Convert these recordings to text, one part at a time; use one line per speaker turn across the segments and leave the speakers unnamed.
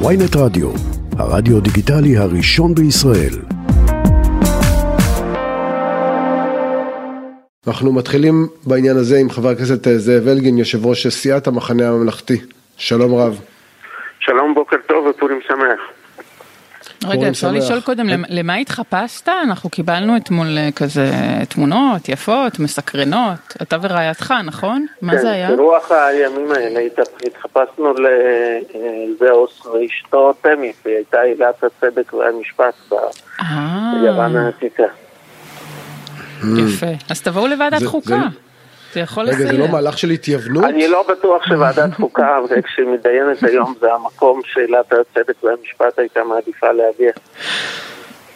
ויינט רדיו, הרדיו דיגיטלי הראשון בישראל.
אנחנו מתחילים בעניין הזה עם חבר הכנסת זאב אלגין, יושב ראש סיעת המחנה הממלכתי. שלום רב.
שלום, בוקר טוב ופורים שמח.
רגע, אפשר
שמח.
לשאול קודם, למ- למה התחפשת? אנחנו קיבלנו אתמול אה, כזה תמונות יפות, מסקרנות. אתה ורעייתך, נכון? מה זה היה?
כן, ברוח הימים האלה התחפשנו לזהוס ואשתו תמי, והיא הייתה עילת הצדק והמשפט
אה,
ביוון העתיקה.
יפה. אז תבואו לוועדת חוקה.
זה-
זה יכול
רגע, זה. לא מהלך של התייוונות?
אני לא בטוח שוועדת חוקה, כשהיא מתדיינת היום, זה המקום שעילת הצדק והמשפט הייתה מעדיפה להגיע.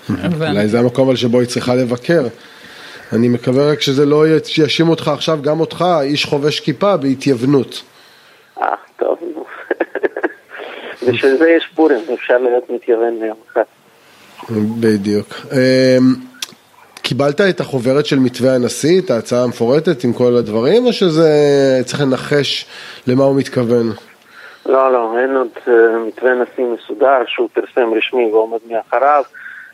הבנתי.
אולי זה המקום שבו היא צריכה לבקר. אני מקווה רק שזה לא יאשים אותך עכשיו, גם אותך, איש חובש כיפה, בהתייוונות.
אה, טוב. בשביל זה יש פורים, אפשר להיות מתייוון ליום אחד.
בדיוק. קיבלת את החוברת של מתווה הנשיא, את ההצעה המפורטת עם כל הדברים, או שזה צריך לנחש למה הוא מתכוון?
לא, לא, אין עוד אה, מתווה נשיא מסודר שהוא פרסם רשמי ועומד מאחריו.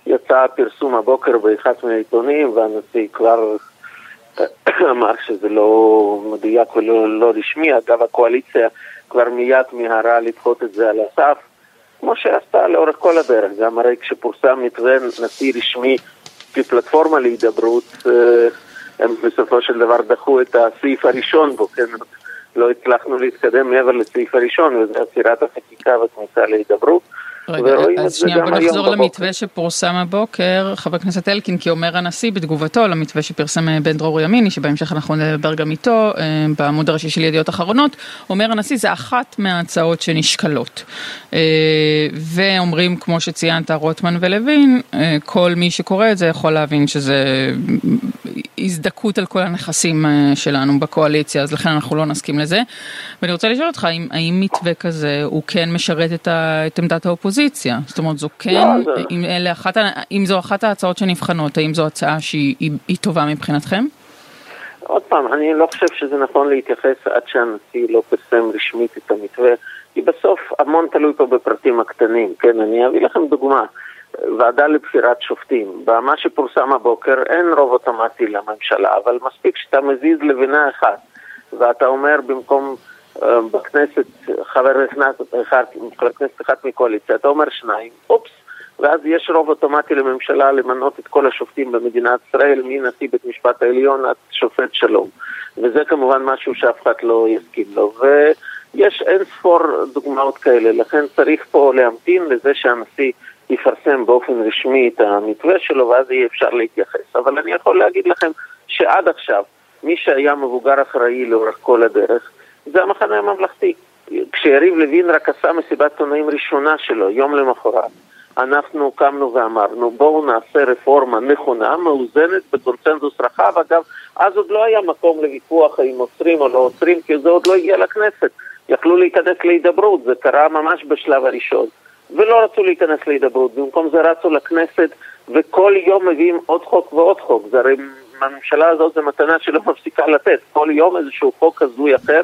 יצא פרסום הבוקר באחד מהעיתונים והנשיא כבר אה, אמר שזה לא מדויק ולא לא רשמי. אגב, הקואליציה כבר מיד מיהרה לדחות את זה על הסף, כמו שעשתה לאורך כל הדרך. גם הרי כשפורסם מתווה נשיא רשמי כפלטפורמה להידברות, אה, הם בסופו של דבר דחו את הסעיף הראשון בו, כן? לא הצלחנו להתקדם מעבר לסעיף הראשון, וזה עצירת החקיקה וכניסה להידברות.
רגע, אז שנייה, בוא נחזור. למתווה שפורסם הבוקר, חבר הכנסת אלקין, כי אומר הנשיא בתגובתו למתווה שפרסם אה, בן דרור ימיני, שבהמשך אנחנו נדבר גם איתו, אה, בעמוד הראשי של ידיעות אחרונות, אומר הנשיא, זה אחת מההצעות שנשקלות. אה, ואומרים, כמו שציינת, רוטמן ולוין, כל מי שקורא את זה יכול להבין שזה הזדכות על כל הנכסים אה, שלנו בקואליציה, אז לכן אנחנו לא נסכים לזה. ואני רוצה לשאול אותך, האם, האם מתווה כזה הוא כן משרת את, ה, את עמדת האופוזיציה? זאת אומרת, זו כן,
לא,
אם, אלה אחת, אם זו אחת ההצעות שנבחנות, האם זו הצעה שהיא היא, היא טובה מבחינתכם?
עוד פעם, אני לא חושב שזה נכון להתייחס עד שהנשיא לא פרסם רשמית את המתווה, כי בסוף המון תלוי פה בפרטים הקטנים, כן? אני אביא לכם דוגמה. ועדה לבחירת שופטים, במה שפורסם הבוקר אין רוב אוטומטי לממשלה, אבל מספיק שאתה מזיז לבנה אחת, ואתה אומר במקום אה, בכנסת חבר כנסת אחד, חבר כנסת אחד מקואליציה, אתה אומר שניים, אופס, ואז יש רוב אוטומטי לממשלה למנות את כל השופטים במדינת ישראל, מנשיא בית משפט העליון עד שופט שלום. וזה כמובן משהו שאף אחד לא יסכים לו. ויש אין ספור דוגמאות כאלה, לכן צריך פה להמתין לזה שהנשיא יפרסם באופן רשמי את המתווה שלו, ואז יהיה אפשר להתייחס. אבל אני יכול להגיד לכם שעד עכשיו, מי שהיה מבוגר אחראי לאורך כל הדרך, זה המחנה הממלכתי. כשיריב לוין רק עשה מסיבת עיתונאים ראשונה שלו, יום למחרת, אנחנו קמנו ואמרנו, בואו נעשה רפורמה נכונה, מאוזנת, בקונצנזוס רחב. אגב, אז עוד לא היה מקום לוויכוח האם עוצרים או לא עוצרים, כי זה עוד לא הגיע לכנסת. יכלו להיכנס להידברות, זה קרה ממש בשלב הראשון. ולא רצו להיכנס להידברות, במקום זה רצו לכנסת, וכל יום מביאים עוד חוק ועוד חוק. זה הרי, הממשלה הזאת זה מתנה שלא מפסיקה לתת. כל יום איזשהו חוק הזוי אחר.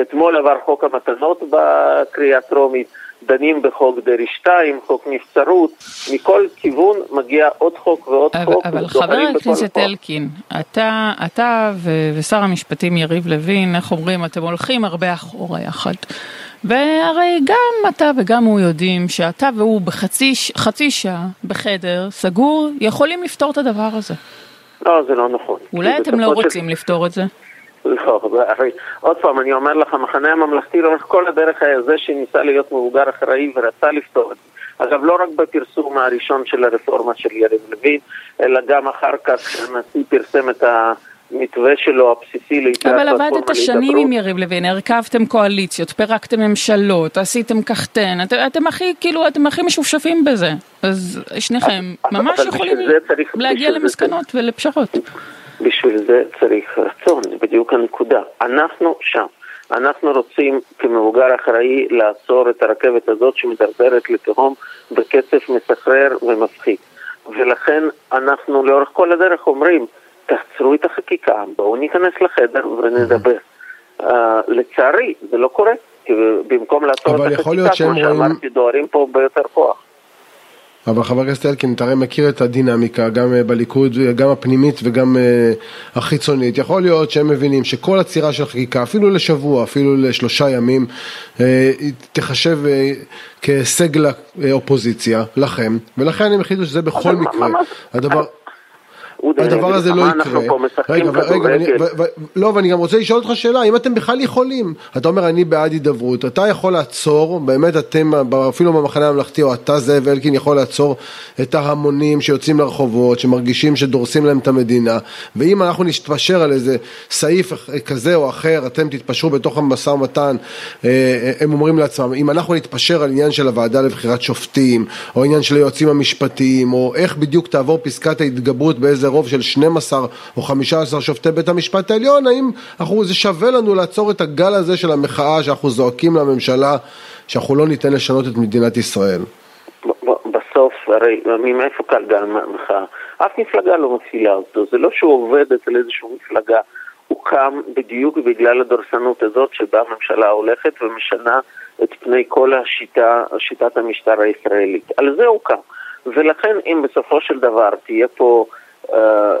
אתמול עבר חוק המתנות בקריאה טרומית, דנים בחוק דרעי 2, חוק נבצרות, מכל כיוון מגיע עוד חוק ועוד
אבל,
חוק.
אבל חבר הכנסת. אלקין, אתה, אתה ו- ושר המשפטים יריב לוין, איך אומרים, אתם הולכים הרבה אחורה יחד. והרי גם אתה וגם הוא יודעים שאתה והוא בחצי ש- חצי שעה בחדר סגור יכולים לפתור את הדבר הזה.
לא, זה לא נכון.
אולי אתם לא רוצים לפתור את זה?
לא, הרי עוד פעם, אני אומר לך, המחנה הממלכתי לאורך כל הדרך היה זה שניסה להיות מבוגר אחראי ורצה לפתור את זה. אגב, לא רק בפרסום הראשון של הרפורמה של יריב לוין, אלא גם אחר כך כשהנשיא פרסם את המתווה שלו הבסיסי ליצירת
אבל עבדת שנים. עם יריב לוין, הרכבתם קואליציות, פירקתם ממשלות, עשיתם קחטן, אתם, אתם הכי, כאילו, אתם הכי משופשפים בזה. אז שניכם ממש יכולים
צריך-
להגיע
בשביל זה
למסקנות ולפשרות.
בשביל זה צריך רצון, זה בדיוק הנקודה. אנחנו שם. אנחנו רוצים כמבוגר אחראי לעצור את הרכבת הזאת שמדרדרת לתהום בקצב מסחרר ומפחיד. ולכן אנחנו לאורך כל הדרך אומרים, תעצרו את החקיקה, בואו ניכנס לחדר ונדבר. Uh, לצערי, זה לא קורה. במקום לעצור את החקיקה, כמו שאמרתי. דוהרים פה ביותר כוח.
אבל חבר הכנסת אלקין, אתה הרי מכיר את הדינמיקה, גם אה, בליכוד, גם הפנימית וגם אה, החיצונית. יכול להיות שהם מבינים שכל עצירה של חקיקה, אפילו לשבוע, אפילו לשלושה ימים, אה, תחשב כהישג לאופוזיציה, לכם, ולכן הם החליטו שזה בכל מקרה. הדבר... הדבר הזה לא יקרה. רגע, רגע, לא, ואני גם רוצה לשאול אותך שאלה, אם אתם בכלל יכולים, אתה אומר אני בעד הידברות, אתה יכול לעצור, באמת אתם, אפילו במחנה הממלכתי, או אתה זאב אלקין יכול לעצור את ההמונים שיוצאים לרחובות, שמרגישים שדורסים להם את המדינה, ואם אנחנו נתפשר על איזה סעיף כזה או אחר, אתם תתפשרו בתוך המשא ומתן, אה, אה, הם אומרים לעצמם, אם אנחנו נתפשר על עניין של הוועדה לבחירת שופטים, או עניין של היועצים המשפטיים, או איך בדיוק תעבור פסקת ההתגברות באיזה רוב של 12 או 15 שופטי בית המשפט העליון, האם אנחנו, זה שווה לנו לעצור את הגל הזה של המחאה שאנחנו זועקים לממשלה שאנחנו לא ניתן לשנות את מדינת ישראל?
בסוף, הרי מאיפה קל גל המחאה? אף מפלגה לא מפעילה אותו, זה לא שהוא עובד אצל איזושהי מפלגה, הוא קם בדיוק בגלל הדורסנות הזאת שבה הממשלה הולכת ומשנה את פני כל השיטה, שיטת המשטר הישראלית. על זה הוא קם. ולכן אם בסופו של דבר תהיה פה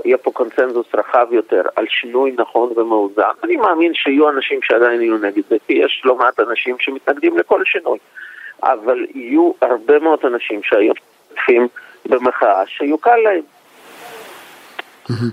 יהיה פה קונצנזוס רחב יותר על שינוי נכון ומאוזן. אני מאמין שיהיו אנשים שעדיין יהיו נגד זה, כי יש לא מעט אנשים שמתנגדים לכל שינוי. אבל יהיו הרבה מאוד אנשים שהיו שותפים במחאה שיוקל להם.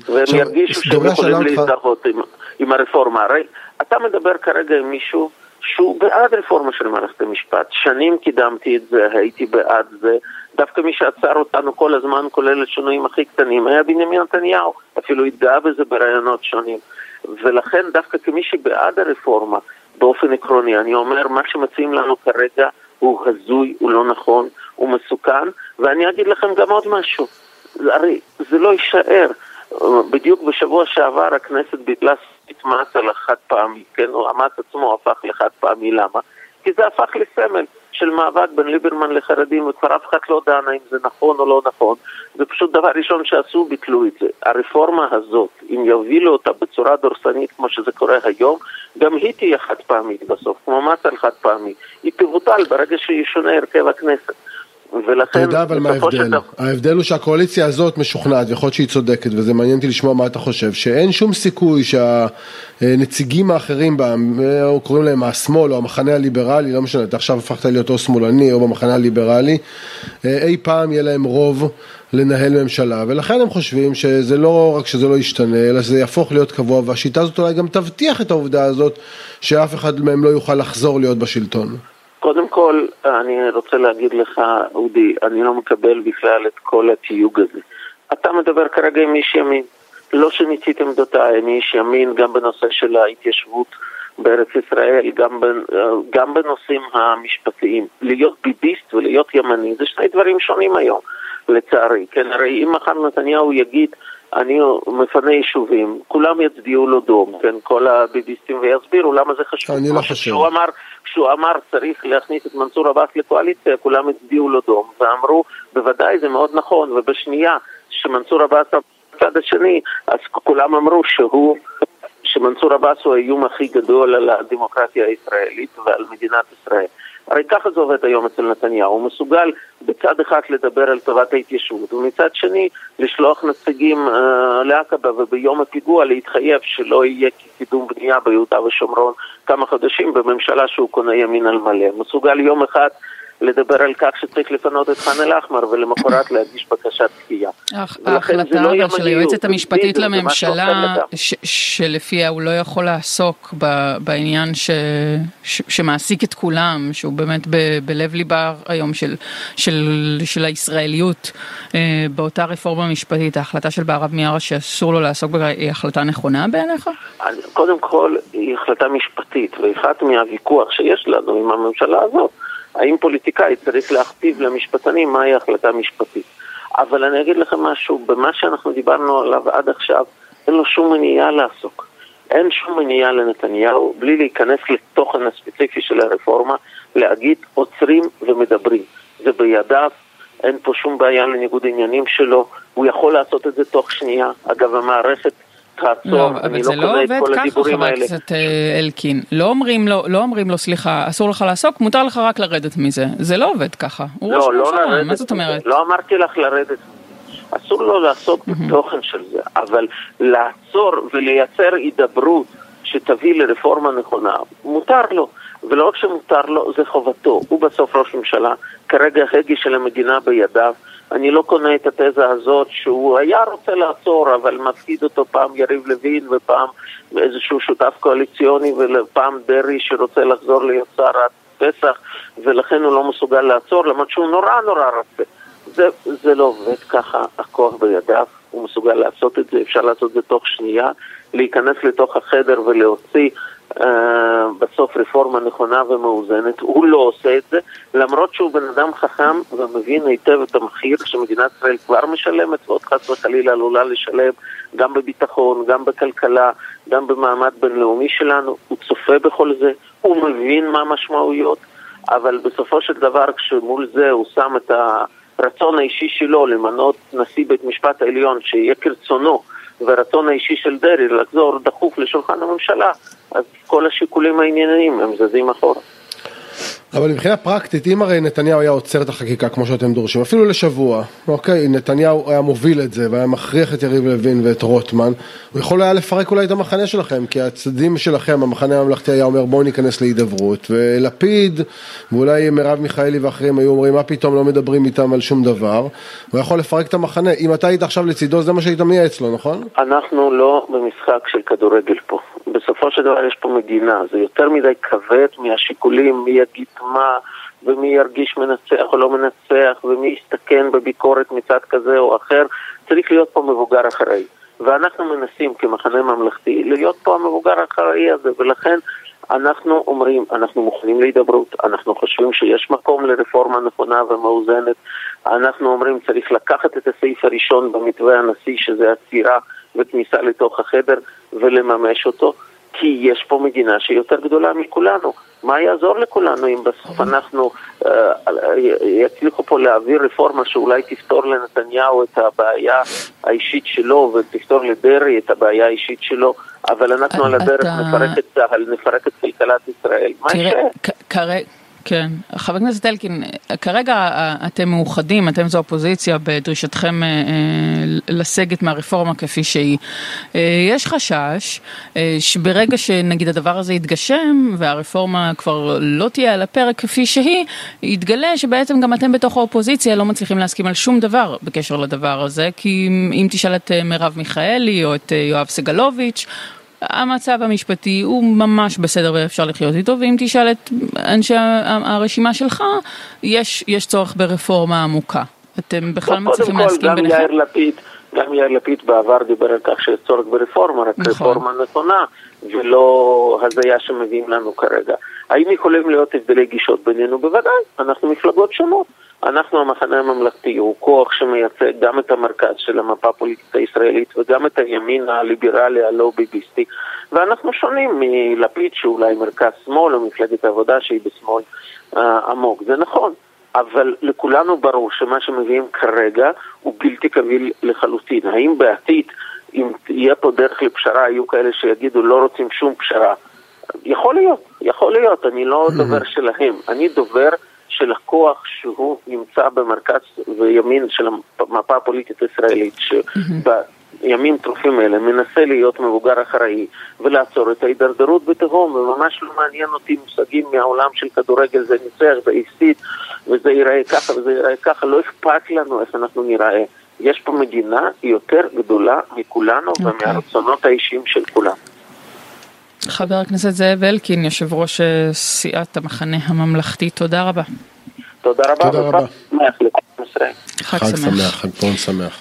והם ירגישו שהם יכולים להזדהות עם, עם הרפורמה. הרי אתה מדבר כרגע עם מישהו שהוא בעד רפורמה של מערכת המשפט. שנים קידמתי את זה, הייתי בעד זה. דווקא מי שעצר אותנו כל הזמן, כולל השינויים הכי קטנים, היה בנימין נתניהו. אפילו התגאה בזה בראיונות שונים. ולכן דווקא כמי שבעד הרפורמה, באופן עקרוני, אני אומר, מה שמציעים לנו כרגע הוא הזוי, הוא לא נכון, הוא מסוכן, ואני אגיד לכם גם עוד משהו. הרי זה לא יישאר. בדיוק בשבוע שעבר הכנסת ביטלה את מס על החד פעמי, כן, או המס עצמו הפך לחד פעמי, למה? כי זה הפך לסמל של מאבק בין ליברמן לחרדים, וכבר אף אחד לא דן האם זה נכון או לא נכון. זה פשוט דבר ראשון שעשו, ביטלו את זה. הרפורמה הזאת, אם יובילו אותה בצורה דורסנית כמו שזה קורה היום, גם היא תהיה חד פעמית בסוף, כמו מס על חד פעמי. היא תבוטל ברגע שישונה הרכב הכנסת.
ולכן... אתה יודע אבל מה ההבדל? ההבדל הוא שהקואליציה הזאת משוכנעת, ויכול להיות שהיא צודקת, וזה מעניין אותי לשמוע מה אתה חושב, שאין שום סיכוי שהנציגים האחרים בה, או קוראים להם השמאל או המחנה הליברלי, לא משנה, אתה עכשיו הפכת להיות או שמאלני או במחנה הליברלי, אי פעם יהיה להם רוב לנהל ממשלה, ולכן הם חושבים שזה לא רק שזה לא ישתנה, אלא שזה יהפוך להיות קבוע, והשיטה הזאת אולי גם תבטיח את העובדה הזאת שאף אחד מהם לא יוכל לחזור להיות בשלטון.
קודם כל, אני רוצה להגיד לך, אודי, אני לא מקבל בכלל את כל התיוג הזה. אתה מדבר כרגע עם איש ימין. לא שיניתי את עמדותיי, אני איש ימין גם בנושא של ההתיישבות בארץ ישראל, גם, גם בנושאים המשפטיים. להיות ביביסט ולהיות ימני זה שני דברים שונים היום, לצערי. כן, הרי אם מחר נתניהו יגיד אני מפנה יישובים, כולם יצביעו לו דום, כן, כל הביביסטים ויסבירו למה זה חשוב.
אני לא חושב.
כשהוא אמר, כשהוא אמר צריך להכניס את מנסור עבאס לקואליציה, כולם הצביעו לו דום, ואמרו בוודאי זה מאוד נכון, ובשנייה שמנסור עבאס בצד השני, אז כולם אמרו שהוא, שמנסור עבאס הוא האיום הכי גדול על הדמוקרטיה הישראלית ועל מדינת ישראל. הרי ככה זה עובד היום אצל נתניהו, הוא מסוגל בצד אחד לדבר על טובת ההתיישבות, ומצד שני לשלוח נציגים אה, לעקבה וביום הפיגוע להתחייב שלא יהיה קידום בנייה ביהודה ושומרון כמה חודשים בממשלה שהוא קונה ימין על מלא. מסוגל יום אחד לדבר על כך שצריך לפנות את ח'אן אל-אחמר ולמחרת להגיש בקשת דחייה.
ההחלטה לא של היועצת המשפטית לממשלה, שלפיה הוא לא יכול לעסוק בעניין שמעסיק את כולם, שהוא באמת בלב ליבה היום של הישראליות, אה, באותה רפורמה משפטית, ההחלטה של בערב מיארה שאסור לו לעסוק בה, היא החלטה נכונה בעיניך?
קודם כל, היא החלטה משפטית, ואחד מהוויכוח שיש לנו עם הממשלה הזאת, האם פוליטיקאי צריך להכתיב למשפטנים מהי החלטה משפטית. אבל אני אגיד לכם משהו, במה שאנחנו דיברנו עליו עד עכשיו, אין לו שום מניעה לעסוק. אין שום מניעה לנתניהו, בלי להיכנס לתוכן הספציפי של הרפורמה, להגיד עוצרים ומדברים. זה בידיו, אין פה שום בעיה לניגוד עניינים שלו, הוא יכול לעשות את זה תוך שנייה. אגב, המערכת תעצור,
לא,
אני
אבל
לא
זה לא
את
עובד
כל
ככה,
הדיבורים
חבר
האלה.
הכנסת אה, אלקין. לא אומרים לו, לא אומרים לו, סליחה, אסור לך לעסוק, מותר לך רק לרדת מזה. זה לא עובד ככה. הוא
לא, לא
ממשלה,
לרדת.
מה זאת אומרת?
לא אמרתי לך לרדת. אסור לו לעסוק בתוכן של זה, אבל לעצור ולייצר הידברות שתביא לרפורמה נכונה, מותר לו. ולא רק שמותר לו, זה חובתו. הוא בסוף ראש ממשלה, כרגע ההגה של המדינה בידיו. אני לא קונה את התזה הזאת שהוא היה רוצה לעצור, אבל מפקיד אותו פעם יריב לוין ופעם איזשהו שותף קואליציוני ופעם דרעי שרוצה לחזור להיות שר עד פסח, ולכן הוא לא מסוגל לעצור, למרות שהוא נורא נורא רוצה. זה, זה לא עובד ככה, הכוח בידיו, הוא מסוגל לעשות את זה, אפשר לעשות את זה תוך שנייה, להיכנס לתוך החדר ולהוציא uh, בסוף רפורמה נכונה ומאוזנת. הוא לא עושה את זה, למרות שהוא בן אדם חכם ומבין היטב את המחיר שמדינת ישראל כבר משלמת, ועוד חס וחלילה עלולה לשלם גם בביטחון, גם בכלכלה, גם במעמד בינלאומי שלנו. הוא צופה בכל זה, הוא מבין מה המשמעויות, אבל בסופו של דבר כשמול זה הוא שם את. הרצון האישי שלו למנות נשיא בית משפט העליון שיהיה כרצונו והרצון האישי של דרעי לחזור דחוף לשולחן הממשלה, אז כל השיקולים הענייניים הם זזים אחורה.
אבל מבחינה פרקטית, אם הרי נתניהו היה עוצר את החקיקה כמו שאתם דורשים, אפילו לשבוע, אוקיי, נתניהו היה מוביל את זה והיה מכריח את יריב לוין ואת רוטמן, הוא יכול היה לפרק אולי את המחנה שלכם, כי הצדדים שלכם, המחנה הממלכתי היה אומר בואו ניכנס להידברות, ולפיד, ואולי מרב מיכאלי ואחרים היו אומרים מה פתאום לא מדברים איתם על שום דבר, הוא יכול לפרק את המחנה, אם אתה היית עכשיו לצידו זה מה שהיית מייעץ לו, נכון?
אנחנו לא במשחק של כדורגל פה. בסופו של דבר יש פה מדינה, זה יותר מדי כבד מהשיקולים מי יגיד מה ומי ירגיש מנצח או לא מנצח ומי יסתכן בביקורת מצד כזה או אחר, צריך להיות פה מבוגר אחראי. ואנחנו מנסים כמחנה ממלכתי להיות פה המבוגר האחראי הזה, ולכן אנחנו אומרים, אנחנו מוכנים להידברות, אנחנו חושבים שיש מקום לרפורמה נכונה ומאוזנת, אנחנו אומרים צריך לקחת את הסעיף הראשון במתווה הנשיא, שזה עצירה וכניסה לתוך החדר, ולממש אותו, כי יש פה מדינה שהיא יותר גדולה מכולנו. מה יעזור לכולנו אם בסוף אנחנו uh, יצליחו פה להעביר רפורמה שאולי תפתור לנתניהו את הבעיה האישית שלו ותפתור לדרעי את הבעיה האישית שלו, אבל אנחנו על הדרך
אתה...
נפרק את צה"ל, נפרק את כלכלת ישראל. מה
כרגע... כן, חבר הכנסת אלקין, כרגע אתם מאוחדים, אתם זו אופוזיציה בדרישתכם לסגת מהרפורמה כפי שהיא. יש חשש שברגע שנגיד הדבר הזה יתגשם והרפורמה כבר לא תהיה על הפרק כפי שהיא, יתגלה שבעצם גם אתם בתוך האופוזיציה לא מצליחים להסכים על שום דבר בקשר לדבר הזה, כי אם תשאל את מרב מיכאלי או את יואב סגלוביץ', המצב המשפטי הוא ממש בסדר ואפשר לחיות איתו, ואם תשאל את אנשי הרשימה שלך, יש, יש צורך ברפורמה עמוקה. אתם בכלל מצליחים להסכים ביניכם?
גם יאיר לפיד, גם יאיר לפיד בעבר דיבר על כך שיש צורך ברפורמה, רק נכון. רפורמה נכונה, ולא הזיה שמביאים לנו כרגע. האם יכולים להיות הבדלי גישות בינינו? בוודאי, אנחנו מפלגות שונות. אנחנו המחנה הממלכתי, הוא כוח שמייצג גם את המרכז של המפה הפוליטית הישראלית וגם את הימין הליברלי הלא ביביסטי ואנחנו שונים מלפיד שאולי מרכז שמאל או מפלגת העבודה שהיא בשמאל אה, עמוק, זה נכון אבל לכולנו ברור שמה שמביאים כרגע הוא בלתי קביל לחלוטין. האם בעתיד, אם תהיה פה דרך לפשרה, יהיו כאלה שיגידו לא רוצים שום פשרה? יכול להיות, יכול להיות, אני לא דובר שלהם, אני דובר של הכוח שהוא נמצא במרכז וימין של המפה הפוליטית הישראלית, שבימים טרופים האלה מנסה להיות מבוגר אחראי ולעצור את ההידרדרות בתהום, וממש לא מעניין אותי מושגים מהעולם של כדורגל, זה ניצח, זה הפסיד, וזה ייראה ככה וזה ייראה ככה, לא אכפת לנו איך אנחנו ניראה. יש פה מדינה יותר גדולה מכולנו okay. ומהרצונות האישיים של כולנו.
חבר הכנסת זאב אלקין, יושב ראש סיעת המחנה הממלכתי, תודה רבה.
תודה רבה.
תודה רבה.
חג שמח.
חג
שמח. חג פרון שמח.